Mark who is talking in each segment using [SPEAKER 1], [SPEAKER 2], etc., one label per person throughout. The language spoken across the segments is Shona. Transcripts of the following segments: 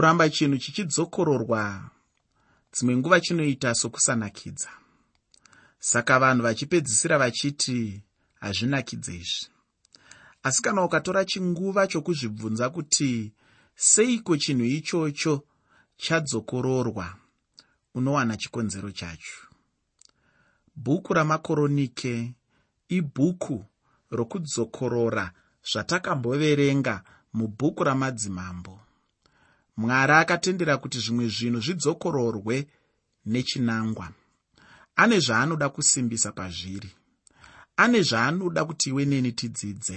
[SPEAKER 1] kuramba chinhu chichidzokororwa dzimwe nguva chinoita sokusanakidza. Saka vanhu vachipedzisira vachiti hazvinakidze izvi. Asi kana ukatora chinguva chokuzvibvunza kuti seiko chinhu ichocho chadzokororwa unowana chikonzero chacho. Bhuku ramakoronike ibhuku rokudzokorora zvatakamboverenga mubhuku ramadzimambo mwari akatendera kuti zvimwe zvinhu zvidzokororwe nechinangwa. Ane zvaanoda kusimbisa pazviri. Ane zvaanoda kuti iwe neni tidzidze.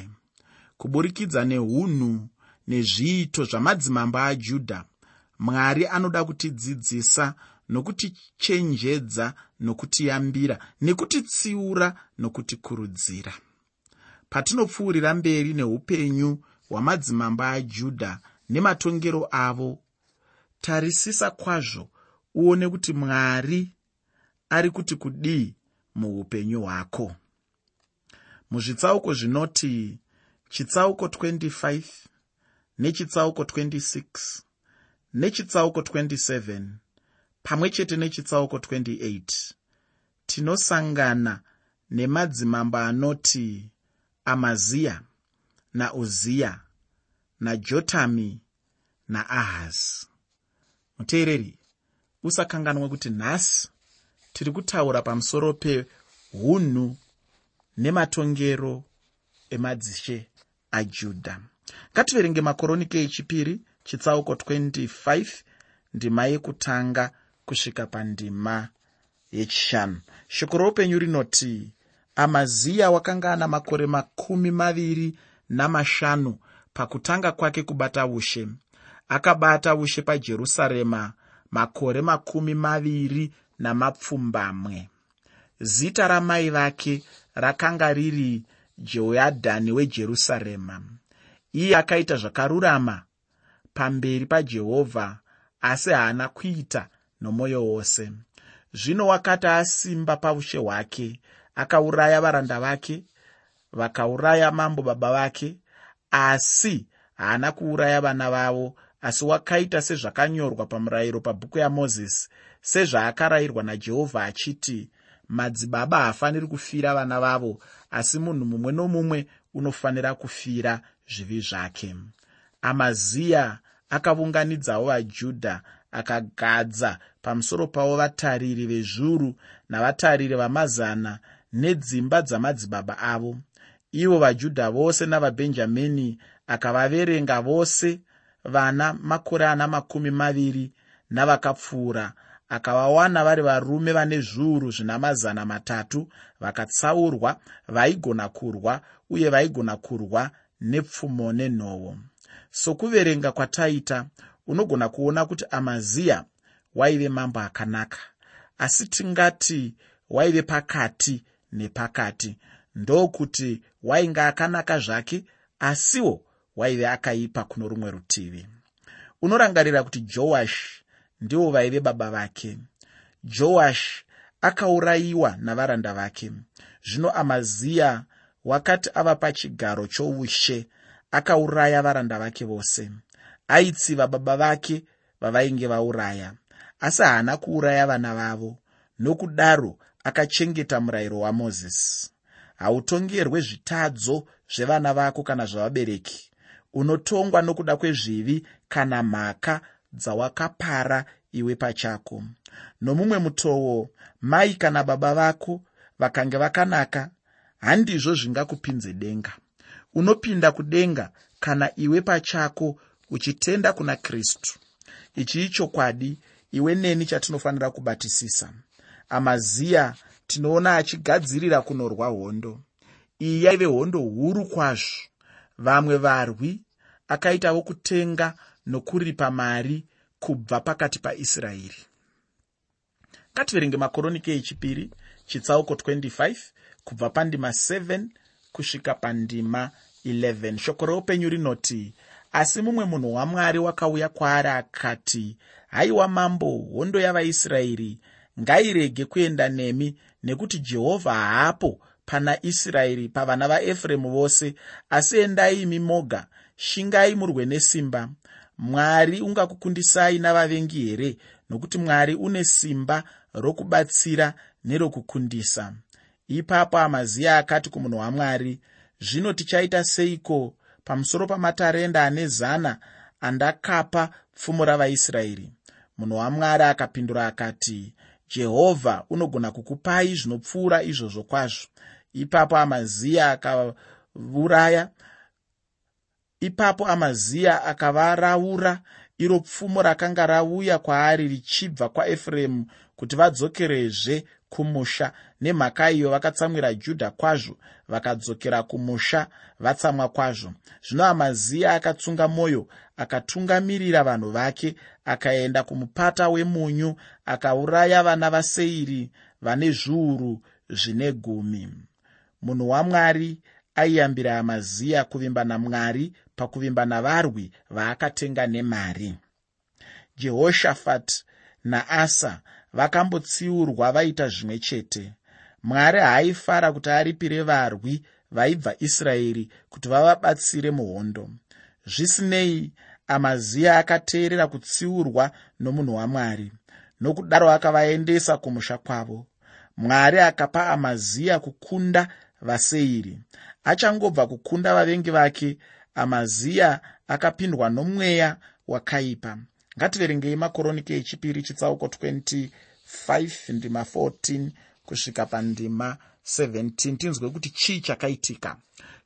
[SPEAKER 1] Kuburikidza neunhu nezviito zvamadzimambo ajudha mwari anoda kutidzidzisa nokutichenjedza nokutiyambira nekutitsiura nokutikurudzira. Patinopfuurira mberi neupenyu hwamadzimambo ajudha nematongero avo. Tarisisa kwazvo uone kuti mwari ari kuti kudii muupenyu hwako. Muzvitsauko zvinoti chitsauko 25 nechitsauko 26 nechitsauko 27 pamwe chete nechitsauko 28 tinosangana nemadzimambo anoti amaziya nauziya najotami naahazi muteereri usakanganwa kuti nhasi tiri kutaura pamusoro peunhu nematongero emadzishe ajudha ngativerenge makoronike echipiri chitsauko 25 ndima yekutanga kusvika pandima yechishanu. Shoko roupenyu rinoti amaziya wakanga ana makore makumi maviri namashanu pakutanga kwake kubata ushe. Akabata ushe pajerusarema makore makumi maviri namapfumbamwe. Zita ramai vake rakanga riri jehoyadhani wejerusarema. Iye akaita zvakarurama pamberi pajehovha asi haana kuita nomwoyo wose. Zvino wakati asimba paushe hwake akauraya varanda vake vakauraya mambo baba vake asi haana kuuraya vana vavo asi wakaita sezvakanyorwa pamurayiro pabhuku yamozisi sezvaakarayirwa najehovha achiti madzibaba haafaniri kufira vana vavo asi munhu mumwe nomumwe unofanira kufira zvivi zvake. Amaziya akaunganidzawo vajudha akagadza pamusoro pavo vatariri vezvuru navatariri vamazana nedzimba dzamadzibaba avo ivo vajudha vose navabhenjamini akavaverenga vose vana makore ana makumi maviri navakapfuura akavawana vari varume vane zviuru zvina mazana matatu vakatsaurwa vaigona kurwa uye vaigona kurwa nepfumo nenhoo. Sokuverenga kwataita unogona kuona kuti amaziya waive mambo akanaka asi tingati waive pakati nepakati ndokuti wainge akanaka zvake asiwo waive akaipa kuno rumwe rutivi. Unorangarira kuti joashi ndivo vaive baba vake. Joashi akaurayiwa navaranda vake. Zvino amaziya wakati ava pachigaro choushe akauraya varanda vake vose. Aitsiva baba vake vavainge vauraya. Asi haana kuuraya vana vavo. Nokudaro akachengeta murayiro wamozisi hautongerwe zvitadzo zvevana vako kana zvavabereki. Unotongwa nokuda kwezvivi kana mhaka dzawakapara iwe pachako. Nomumwe mutoo mai kana baba vako vakange vakanaka handizvo zvingakupinze denga. Unopinda kudenga kana iwe pachako uchitenda kuna kristu. Ichi ichokwadi iwe neni chatinofanira kubatisisa. Amaziya tinoona achigadzirira kunorwa hondo. Iyi yaive hondo huru kwazvo. Vamwe varwi akaitavo kutenga nokuripa mari kubva pakati paisraeri. Ngativerenge makoronike echipiri chitsauko 25 kubva pandima 7 kusvika pandima 11 shoko roupenyu rinoti asi mumwe munhu wamwari wakauya kwaari akati haiwa mambo hondo yavaisraeri ngairege kuenda nemi nekuti jehovha haapo pana israeri pavana vaefuremu vose. Asi endai imi moga shingai murwe nesimba. Mwari ungakukundisai navavengi here? Nokuti mwari une simba rokubatsira nerokukundisa. Ipapo amaziya akati kumunhu wamwari zvino tichaita seiko? Pamusoro pamatarenda ane zana andakapa pfumo ravaisraeri munhu wamwari akapindura akati jehovha unogona kukupai zvinopfuura izvozvo kwazvo. Ipapo amaziya akauraya ipapo amaziya akavaraura iro pfumo rakanga rauya kwaari richibva kwaefuremu kuti vadzokerezve kumusha nemhaka iyo vakatsamwira judha kwazvo vakadzokera kumusha vatsamwa kwazvo. Zvino amaziya akatsunga mwoyo akatungamirira vanhu vake akaenda kumupata wemunyu akauraya vana vaseiri vane zviuru zvine gumi. Munhu wamwari aiyambira amaziya kuvimba namwari pakuvimba navarwi vaakatenga nemari jehoshafati naasa vakambotsiurwa vaita zvimwe chete mwari haaifara kuti aripire varwi vaibva israeri kuti vavabatsire muhondo. Zvisinei amaziya akateerera kutsiurwa nomunhu wamwari nokudaro akavaendesa kumusha kwavo. Mwari akapa amaziya kukunda vaseiri. Achangobva kukunda vavengi vake amaziya akapindwa nomweya wakaipa. Ngativerengei makoroniki echipiri chitsauko 25 ndima 14 kusvika pandima 17 tinzwe kuti chii chakaitika.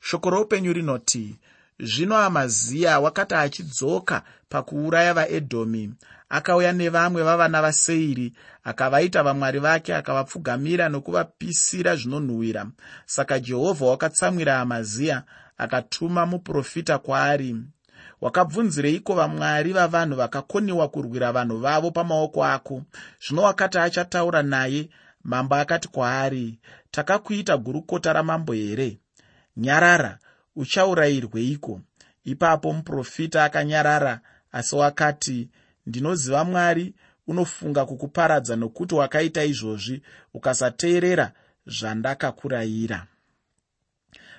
[SPEAKER 1] Shoko roupenyu rinoti zvino amaziya wakati achidzoka pakuuraya vaedhomi akauya nevamwe vavana vaseiri akavaita vamwari vake akavapfugamira nokuvapisira zvinonhuhwira. Saka jehovha wakatsamwira amaziya akatuma muprofita kwaari. Wakabvunzireiko vamwari vavanhu vakakoniwa kurwira vanhu vavo pamaoko ako? Zvino wakati achataura naye mambo akati kwaari takakuita gurukota ramambo here? Nyarara uchaurayirweiko ipapo muprofita akanyarara asi wakati ndinoziva mwari unofunga kukuparadza nokuti wakaita izvozvi ukasateerera zvandakakurayira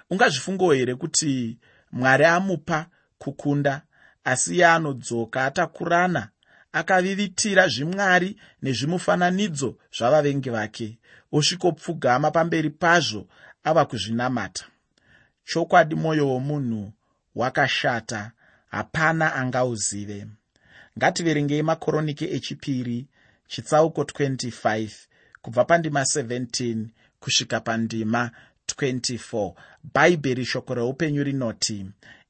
[SPEAKER 1] ungazvifungowo here kuti mwari amupa kukunda asi iye anodzoka atakurana akavivitira zvimwari nezvimufananidzo zvavavengi vake. Osvikopfugama pamberi pazvo ava kuzvinamata. Chokwadi mwoyo womunhu wakashata hapana angauzive. Ngativerengei makoroniki echipiri chitsauko 25 kubva pandima 17 kusvika pandima 24 bhaibheri shoko reupenyu rinoti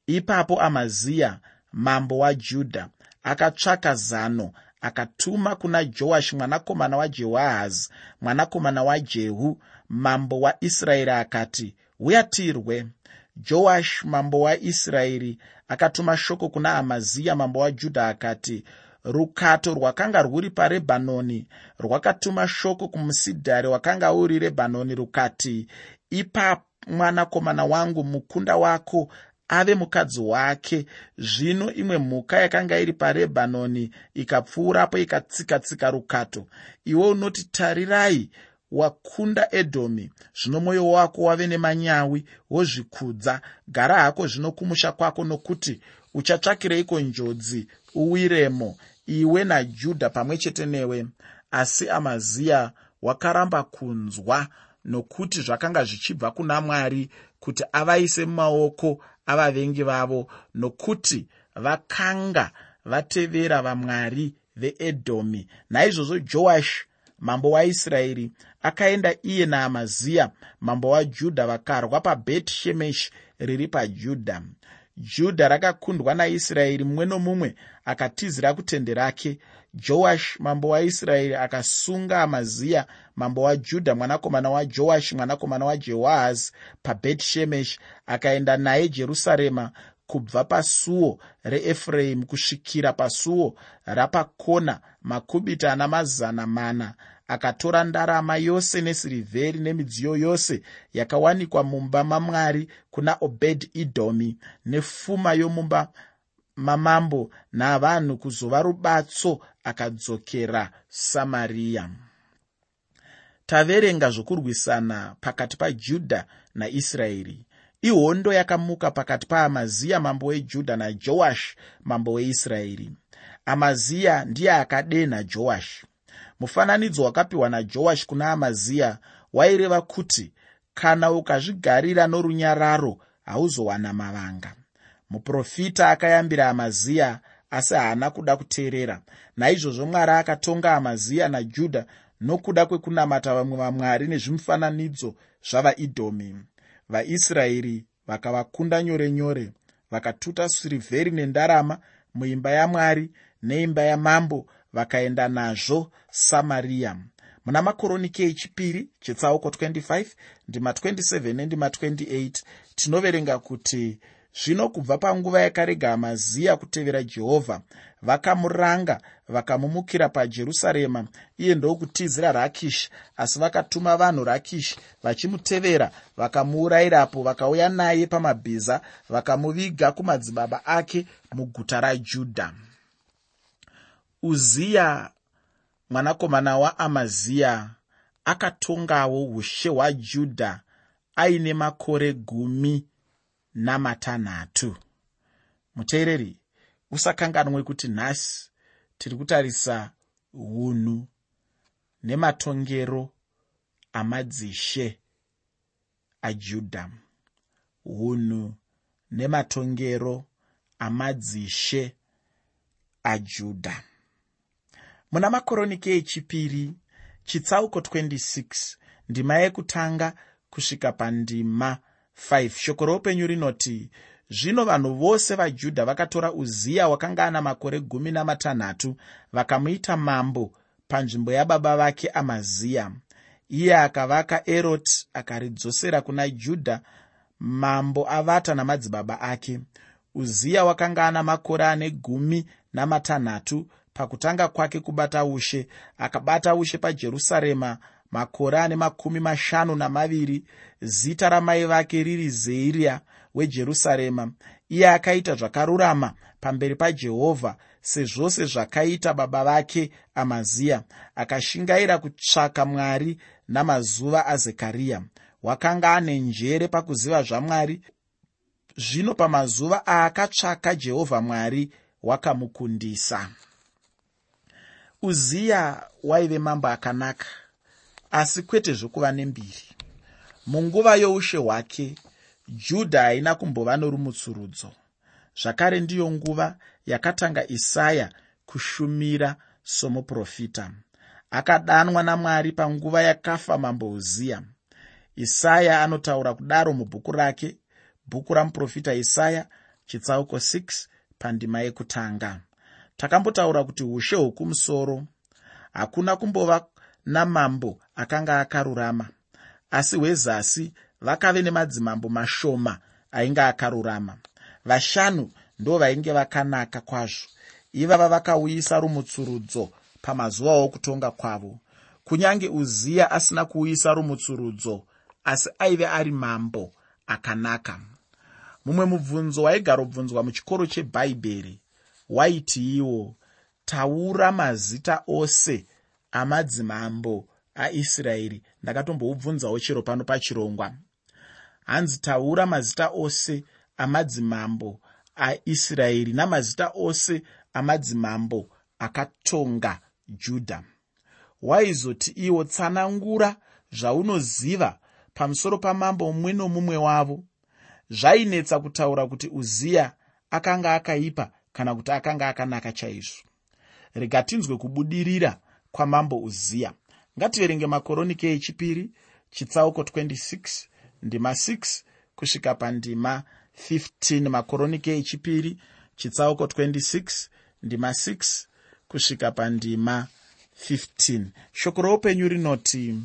[SPEAKER 1] ipapo amaziya mambo wajudha akatsvaka zano akatuma kuna joashi mwanakomana wajehoahazi mwanakomana wajehu mambo waisraeri akati uyatirwe joashi mambo waisraeri akatuma shoko kuna amaziya mambo wajudha akati rukato rwakanga rwuri parebhanoni rwakatuma shoko kumusidhari wakanga uri rebhanoni rukati ipa mwanakomana wangu mukunda wako ave mukadzi wake. Zvino imwe mhuka yakanga iri parebhanoni ikapfuurapo ikatsika-tsika rukato. Iwe unoti tarirai wakunda edhomi zvino mwoyo wako wave nemanyawi wozvikudza. Gara hako zvino kumusha kwako nokuti uchatsvakireiko njodzi uwiremo iwe najudha pamwe chete newe. Asi amaziya wakaramba kunzwa nokuti zvakanga zvichibva kuna mwari kuti avaise mumaoko avavengi vavo nokuti vakanga vatevera vamwari veedhomi. Naizvozvo joashi mambo waisraeri akaenda iye naamaziya mambo wajudha vakarwa pabheti shemeshi riri pajudha. Judha rakakundwa naisraeri mumwe nomumwe akatizira kutende rake joashi mambo waisraeri akasunga amaziya mambo wajudha mwanakomana wajoashi mwanakomana wajehoahazi pabheti shemeshi akaenda naye jerusarema kubva pasuo reefuraimu kusvikira pasuo rapakona makubita ana mazana mana akatora ndarama yose nesirivheri nemidziyo yose yakawanikwa mumba mamwari kuna obed idhomi nepfuma yomumba mamambo navanhu kuzova rubatso akadzokera samariya taverenga zvokurwisana pakati pajudha naisraeri. Ihondo yakamuka pakati paamaziya mambo wejudha najoashi mambo weisraeri. Amaziya ndiye akadenha joashi mufananidzo wakapiwa najoashi kuna amaziya waireva kuti kana ukazvigarira norunyararo hauzowana mavanga. Muprofita akayambira amaziya asi haana kuda kuteerera. Naizvozvo mwari akatonga amaziya najudha nokuda kwekunamata vamwe vamwari nezvimufananidzo zvavaidhomi vaisraeri vakavakunda nyore nyore vakatuta sirivheri nendarama muimba yamwari neimba yamambo vakaenda nazvo samariya muna makoroniki echipiri chetsauko 25 ndima 27 nendima 28 tinoverenga kuti zvino kubva panguva yakarega amaziya kutevera jehovha vakamuranga vakamumukira pajerusarema iye ndokutizira rakishi. Asi vakatuma vanhu rakishi vachimutevera vakamuurayirapo vakauya naye pamabhiza vakamuviga kumadzibaba ake muguta rajudha. Uziya mwanakomana waamaziya akatongawo ushe hwajudha aine makore gumi namatanhatu. Muteereri usakanganwe kuti nhasi tiri kutarisa unhu nematongero amadzishe ajudha unhu nematongero amadzishe ajudha muna makoroniki echipiri chitsauko 26 ndima yekutanga kusvika pandima 5 shoko roupenyu rinoti zvino vanhu vose vajudha vakatora uziya wakanga ana makore gumi namatanhatu vakamuita mambo panzvimbo yababa vake amaziya. Iye akavaka eroti akaridzosera kuna judha mambo avata namadzibaba ake. Uziya wakanga ana makore ane gumi namatanhatu pakutanga kwake kubata ushe akabata ushe pajerusarema makore ane makumi mashanu namaviri zita ramai vake riri zeiriya wejerusarema. Iye akaita zvakarurama pamberi pajehovha sezvose zvakaita baba vake amaziya akashingaira kutsvaka mwari namazuva azekariya wakanga ane njere pakuziva zvamwari. Zvino pamazuva aakatsvaka jehovha mwari wakamukundisa. Uziya waive mambo akanaka asi kwete zvokuva nembiri. Munguva youshe hwake judha haina kumbova norumutsurudzo. Zvakare ndiyo nguva yakatanga isaya kushumira somuprofita. Akadanwa namwari panguva yakafa mambo uziya isaya anotaura kudaro mubhuku rake bhuku ramuprofita isaya chitsauko 6 pandima yekutanga. Takambotaura kuti ushe hwokumusoro hakuna kumbova namambo akanga akarurama. Asi hwezasi vakave nemadzimambo mashoma ainge akarurama. Vashanu ndo vainge vakanaka kwazvo. Ivava vakauyisa rumutsurudzo pamazuva okutonga kwavo. Kunyange uziya asina kuuyisa rumutsurudzo asi aive ari mambo akanaka. Mumwe mubvunzo waigarobvunzwa muchikoro chebhaibheri waiti iwo taura mazita ose amadzimambo aisraeri ndakatomboubvunzawo chero pano pachirongwa. Hanzi taura mazita ose amadzimambo aisraeri namazita ose amadzimambo akatonga judha waizoti iwo tsanangura zvaunoziva pamusoro pamambo mumwe nomumwe wavo. Zvainetsa kutaura kuti uziya akanga akaipa kana kuti akanga akanaka chaizvo. Rega tinzwe kubudirira kwamambo uziya. Ngativerenge makoroniki echipiri chitsauko 26 ndima 6 kusvika pandima 15 makoroniki echipiri chitsauko 26 ndima 6 kusvika pandima 15 shoko roupenyu rinoti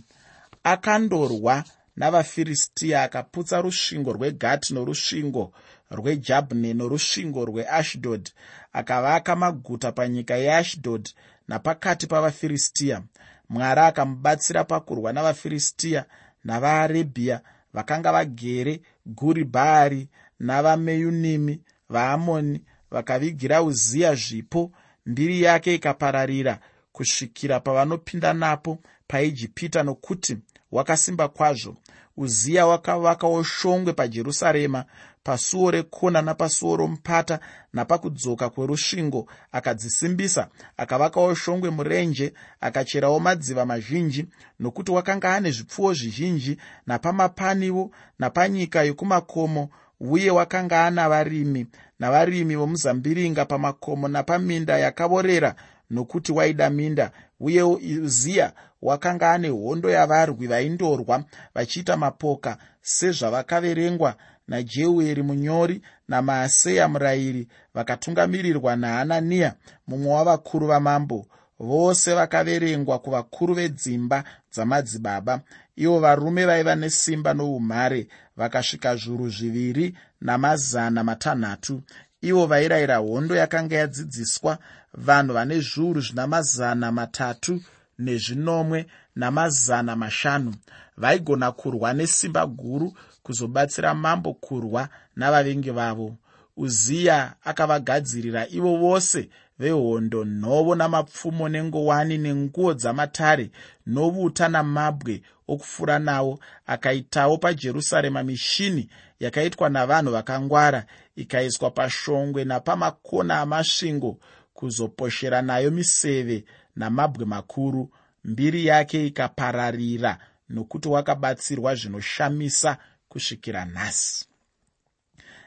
[SPEAKER 1] akandorwa navafiristiya akaputsa rusvingo rwegati norusvingo rwejabhne norusvingo rweashdod akavaka maguta panyika yeashdod napakati pavafiristiya mwari akamubatsira pakurwa navafiristiya navaarebhiya vakanga vagere guri bhaari navameyunimi vaamoni vakavigira uziya zvipo. Mbiri yake ikapararira kusvikira pavanopinda napo paijipita nokuti wakasimba kwazvo. Uziya wakavakawo shongwe pajerusarema pasuo rekona napasuo romupata napakudzoka kwerusvingo akadzisimbisa akavakawo shongwe murenje akacherawo madziva mazhinji nokuti wakanga ane zvipfuwo zvizhinji napamapaniwo napanyika yokumakomo uye wakanga ana varimi navarimi vomuzambiringa pamakomo napaminda yakavorera nokuti waida minda. Uye uziya wakanga ane hondo yavarwi vaindorwa vachiita mapoka sezvavakaverengwa najeueri munyori namaaseya murayiri vakatungamirirwa nahananiya mumwe wavakuru vamambo. Vose vakaverengwa kuvakuru vedzimba dzamadzibaba. Ivo varume vaiva nesimba noumhare vakasvika zviuru zviviri namazana matanhatu. Ivo vairayira hondo yakanga yadzidziswa vanhu vane zviuru zvina mazana matatu nezvinomwe namazana mashanu. Vaigona kurwa nesimba guru kuzobatsira mambo kurwa navavengi vavo. Uziya akavagadzirira ivo vose vehondo nhovo namapfumo nengowani nenguo dzamatare novuta namabwe okufura nawo akaitawo pajerusarema mishini yakaitwa navanhu vakangwara ikaiswa pashongwe napamakona amasvingo kuzoposhera nayo miseve namabwe makuru. Mbiri yake ikapararira nokuti wakabatsirwa zvinoshamisa kusvikira nhasi.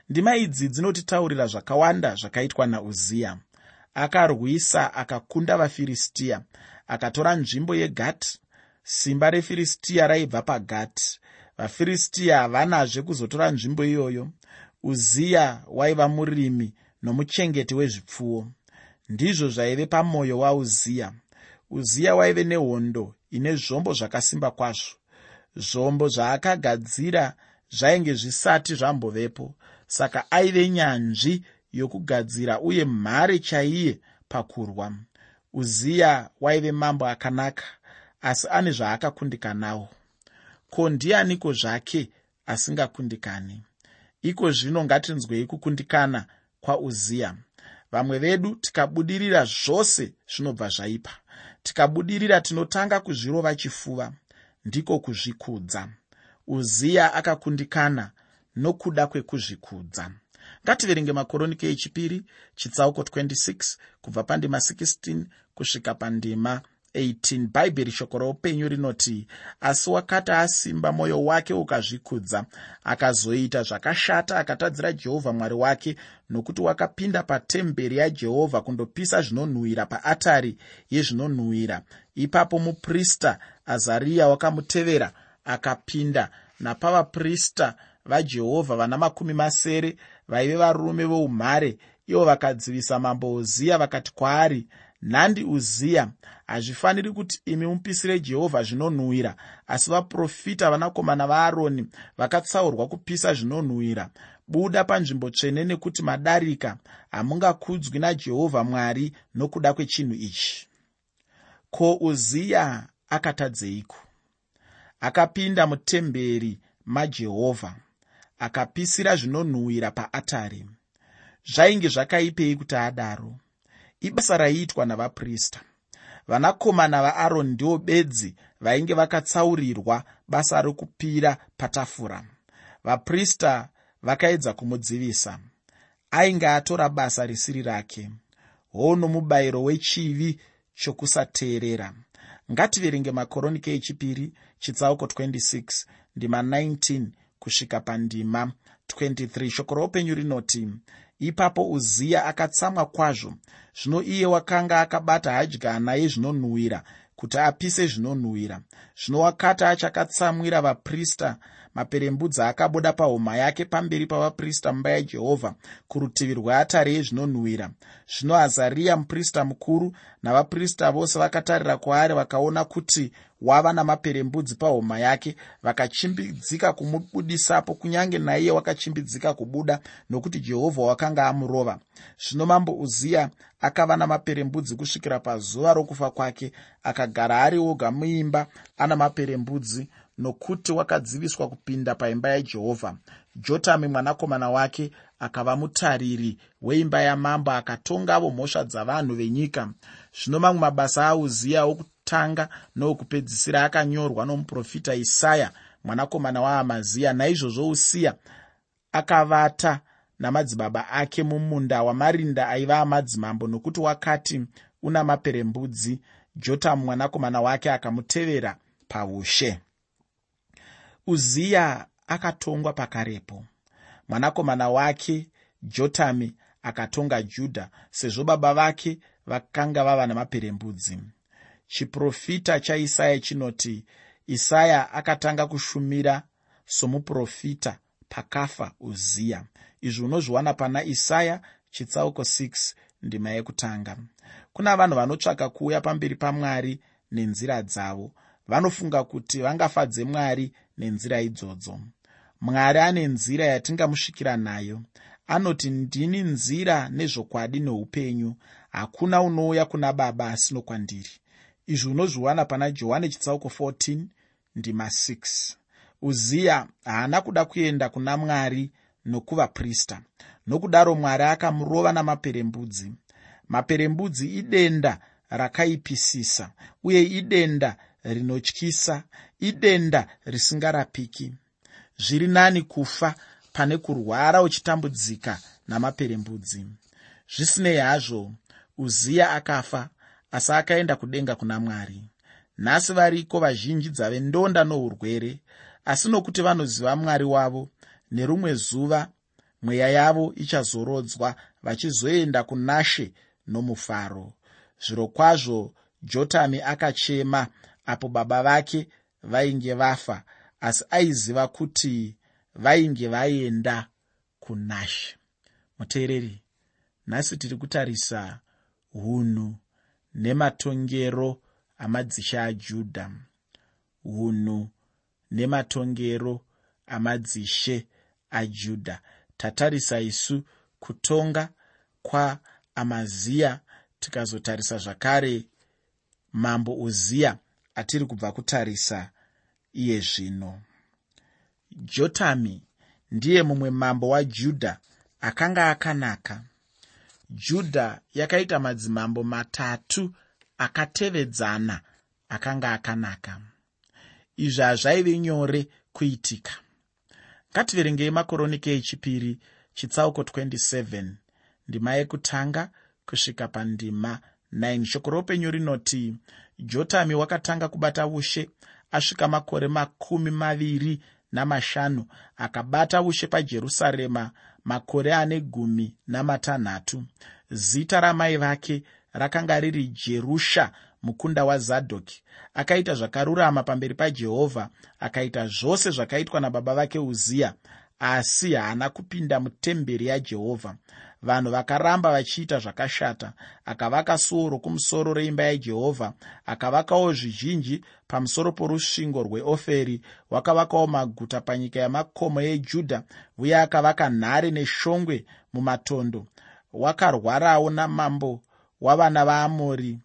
[SPEAKER 1] Ndima idzi dzinotitaurira zvakawanda zvakaitwa nauziya akarwisa akakunda vafiristiya akatora nzvimbo yegati simba refiristiya raibva pagati vafiristiya havanazve kuzotora nzvimbo iyoyo. Uziya waiva murimi nomuchengeti wezvipfuwo. Ndizvo zvaive pamwoyo wauziya uziya waive nehondo ine zvombo zvakasimba kwazvo. Zvombo zvaakagadzira zvainge zvisati zvambovepo. Saka aive nyanzvi yokugadzira uye mhare chaiye pakurwa. Uziya waive mambo akanaka asi ane zvaakakundikanawo ko ndianiko zvake asingakundikani? Iko zvino ngatinzwei kukundikana kwauziya vamwe vedu tikabudirira zvose zvinobva zvaipa. Tikabudirira tinotanga kuzvirova chifuva ndiko kuzvikudza uziya akakundikana nokuda kwekuzvikudza. Ngativerenge makoronike echipiri chitsauko 26 kubva pandima 16 kusvika pandima 18 bhaibheri shoko roupenyu rinoti asi wakati asimba mwoyo wake ukazvikudza akazoita zvakashata akatadzira jehovha mwari wake nokuti wakapinda patemberi yajehovha kundopisa zvinonhuhwira paatari yezvinonhuhwira. Ipapo muprista azariya wakamutevera akapinda. Napavaprista vajehovha vana makumi masere vaive varume voumhare. Ivo vakadzivisa mambo uziya vakati kwaari nhandi uziya hazvifaniri kuti imi mupisire jehovha zvinonhuhwira. Asi vaprofita vanakomana vaaroni vakatsaurwa kupisa zvinonhuhwira. Buda panzvimbo tsvene nekuti madarika hamungakudzwi najehovha mwari nokuda kwechinhu ichi. Ko uziya akatadzeiko akapinda mutemberi majehovha akapisira zvinonhuhwira paatari zvainge zvakaipei kuti adaro. Ibasa raiitwa navaprista. Vanakomana vaaroni ndivo bedzi vainge vakatsaurirwa basa rokupira patafura. Vaprista vakaedza kumudzivisa. Ainge atora basa risiri rake. Hoo nomubayiro wechivi chokusateerera ngativerenge makoronike echipiri chitsauko 26 ndima 19 kusvika pandima 23 shoko roupenyu rinoti ipapo uziya akatsamwa kwazvo. Zvino iye wakanga akabata hadyana yezvinonhuhwira kuti apise zvinonhuhwira. Zvino wakati achakatsamwira vaprista maperembudzi akabuda pahuma yake pamberi pavaprista mumba yajehovha kurutivi rweatare yezvinonhuhwira. Zvino azariya muprista mukuru navaprista vose vakatarira kwaari vakaona kuti wava namaperembudzi pahuma yake vakachimbidzika kumubudisapo kunyange naiye wakachimbidzika kubuda nokuti jehovha wakanga amurova. Zvino mambo uziya akava namaperembudzi kusvikira pazuva rokufa kwake akagara ari oga muimba ana maperembudzi nokuti wakadziviswa kupinda paimba yajehovha. Jotami mwanakomana wake akava mutariri weimba yamambo akatongavo mhosva dzavanhu venyika. Zvino mamwe mabasa auziya okutanga nookupedzisira akanyorwa nomuprofita isaya mwanakomana waamaziya naizvozvo usiya akavata namadzibaba ake mumunda wamarinda aiva amadzimambo nokuti wakati una maperembudzi jotamu mwanakomana wake akamutevera paushe uziya akatongwa pakarepo. Mwanakomana wake jotami akatonga judha sezvo baba vake vakanga vava namaperembudzi. Chiprofita chaisaya chinoti isaya akatanga kushumira somuprofita pakafa uziya izvi unozviwana pana isaya chitsauko 6 ndima yekutanga. Kuna vanhu vanotsvaka kuuya pamberi pamwari nenzira dzavo vanofunga kuti vangafadze mwari nenzira idzodzo. Mwari ane nzira yatingamusvikira nayo. Anoti ndini nzira nezvokwadi neupenyu hakuna unouya kuna baba asino kwandiri. Izvi unozviwana pana johani chitsauko 14 ndima 6 uziya haana kuda kuenda kuna mwari nokuvaprista nokudaro mwari akamurova namaperembudzi. Maperembudzi idenda rakaipisisa uye idenda rinotyisa idenda risingarapiki. Zviri nani kufa pane kurwara uchitambudzika namaperembudzi. Zvisinei hazvo uziya akafa asi akaenda kudenga kuna mwari. Nhasi variko vazhinji dzave ndonda nourwere asi nokuti vanoziva mwari wavo nerumwe zuva mweya yavo ichazorodzwa vachizoenda kunashe nomufaro. Zviro kwazvo jotami akachema apo baba vake vainge vafa. Asi aiziva kuti vainge vaenda kunashe muteereri nhasi tiri kutarisa hunhu nematongero amadzisha ajudha hunhu nematongero amadzishe ajudha tatarisa isu kutonga kwaamaziya tikazotarisa zvakare mambo uziya atiri kubva kutarisa iye zvino. Jotami ndiye mumwe mambo wajudha akanga akanaka. Judha yakaita madzimambo matatu akatevedzana akanga akanaka. Izvi hazvaive nyore kuitika. Ngativerengei makoronike echipiri chitsauko 27 ndima yekutanga kusvika pandima 9 shoko roupenyu rinoti jotami wakatanga kubata ushe asvika makore makumi maviri namashanu akabata ushe pajerusarema makore ane gumi namatanhatu. Zita ramai vake rakanga riri jerusha mukunda wazadhoki akaita zvakarurama pamberi pajehovha akaita zvose zvakaitwa nababa vake uziya asi haana kupinda mutemberi yajehovha vanhu vakaramba vachiita zvakashata. Akavaka suo rokumusoro reimba yajehovha akavakawo zvizhinji pamusoro porusvingo rweoferi wakavakawo maguta panyika yamakomo ejudha uye akavaka nhare neshongwe mumatondo. Wakarwarawo namambo wavana vaamori.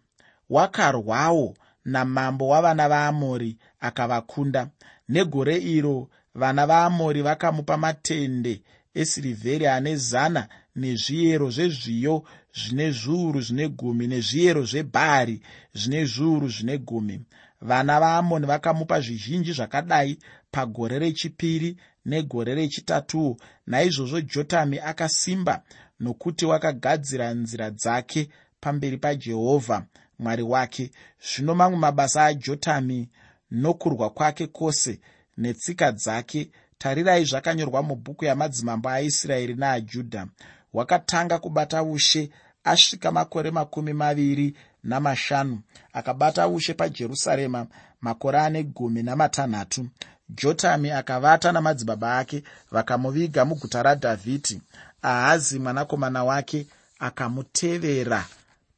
[SPEAKER 1] Wakarwawo namambo wavana vaamori akavakunda. Negore iro vana vaamori vakamupa matende esirivheri ane zana nezviyero zvezviyo zvine zviuru zvine gumi nezviyero zvebhari zvine zviuru zvine gumi. Vana vaamoni vakamupa zvizhinji zvakadai pagore rechipiri negore rechitatuwo naizvozvo jotami akasimba nokuti wakagadzira nzira dzake pamberi pajehovha mwari wake. Zvino mamwe mabasa ajotami nokurwa kwake kwose netsika dzake tarirai zvakanyorwa mubhuku yamadzimambo aisraeri naajudha wakatanga kubata ushe asvika makore makumi maviri namashanu akabata ushe pajerusarema makore ane gumi namatanhatu. Jotami akavata namadzibaba ake vakamuviga muguta radhavhidhi. Ahazi mwanakomana wake akamutevera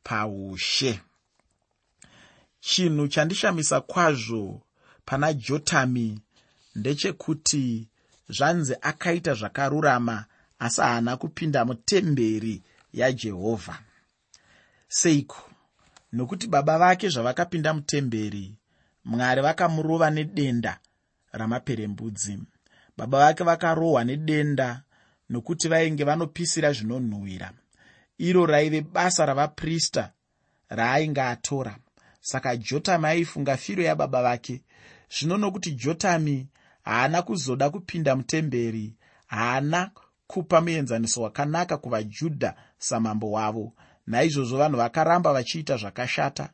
[SPEAKER 1] paushe. Chinhu chandishamisa kwazvo pana jotami ndechekuti zvanzi akaita zvakarurama asi haana kupinda mutemberi yajehovha seiko? Nokuti baba vake zvavakapinda mutemberi mwari vakamurova nedenda ramaperembudzi. Baba vake vakarohwa nedenda nokuti vainge vanopisira zvinonhuhwira. Iro raive basa ravaprista raainge atora saka jotami aifunga firo yababa vake. Zvino nokuti jotami haana kuzoda kupinda mutemberi haana kupa muenzaniso wakanaka kuvajudha samambo wavo. Naizvozvo vanhu vakaramba vachiita zvakashata.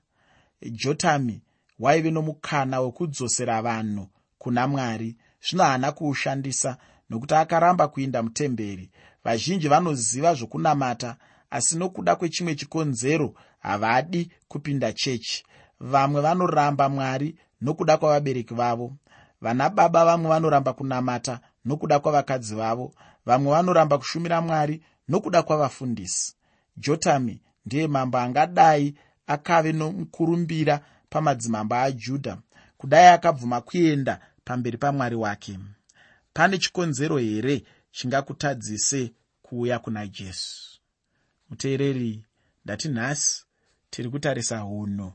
[SPEAKER 1] Jotami waive nomukana wekudzosera vanhu kuna mwari. Zvino haana kuushandisa nokuti akaramba kuinda mutemberi. Vazhinji vanoziva zvokunamata asi nokuda kwechimwe chikonzero havadi kupinda chechi. Vamwe vanoramba mwari nokuda kwavabereki vavo. Vana baba vamwe vanoramba kunamata nokuda kwavakadzi vavo vamwe vanoramba kushumira mwari nokuda kwavafundisi. Jotami ndiye mambo angadai akave nomukurumbira pamadzimambo ajudha kudai akabvuma kuenda pamberi pamwari wake. Pane chikonzero here chingakutadzise kuuya kuna jesu? Muteereri ndati nhasi tiri kutarisa unhu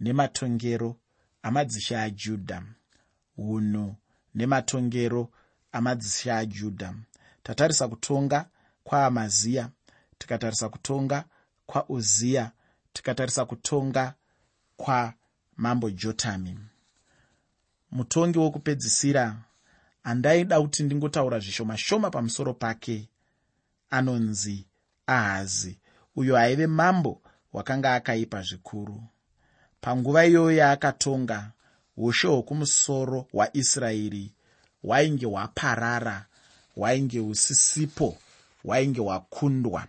[SPEAKER 1] nematongero amadzisha ajudha. Unhu nematongero amadzisha ajudha tatarisa kutonga kwaamaziya tikatarisa kutonga kwauziya tikatarisa kutonga kwamambo jotami. Mutongi wokupedzisira andaida kuti ndingotaura zvishoma shoma pamusoro pake anonzi ahazi uyo aive mambo hwakanga akaipa zvikuru. Panguva iyoyo yaakatonga ushe hwokumusoro hwaisraeri hwainge hwaparara hwainge husisipo hwainge hwakundwa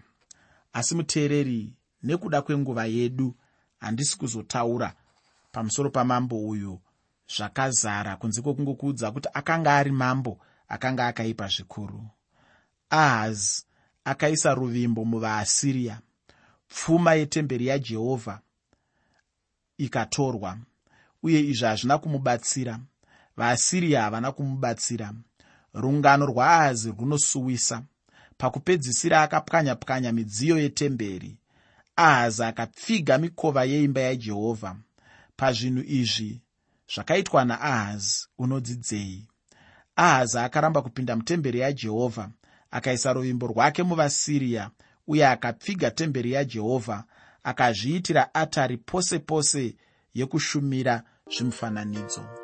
[SPEAKER 1] asi muteereri nekuda kwenguva yedu handisi kuzotaura pamusoro pamambo uyu zvakazara kunze kwokungokuudza kuti akanga ari mambo akanga akaipa zvikuru. Ahazi akaisa ruvimbo muvaasiriya pfuma yetemberi yajehovha ikatorwa uye izvi hazvina kumubatsira. Vaasiriya havana kumubatsira rungano rwaahazi runosuwisa pakupedzisira akapwanya-pwanya midziyo yetemberi. Ahazi akapfiga mikova yeimba yajehovha pazvinhu izvi zvakaitwa naahazi unodzidzei. Ahazi akaramba kupinda mutemberi yajehovha akaisa ruvimbo rwake muvasiriya uye akapfiga temberi yajehovha akazviitira atari pose pose yekushumira zvimufananidzo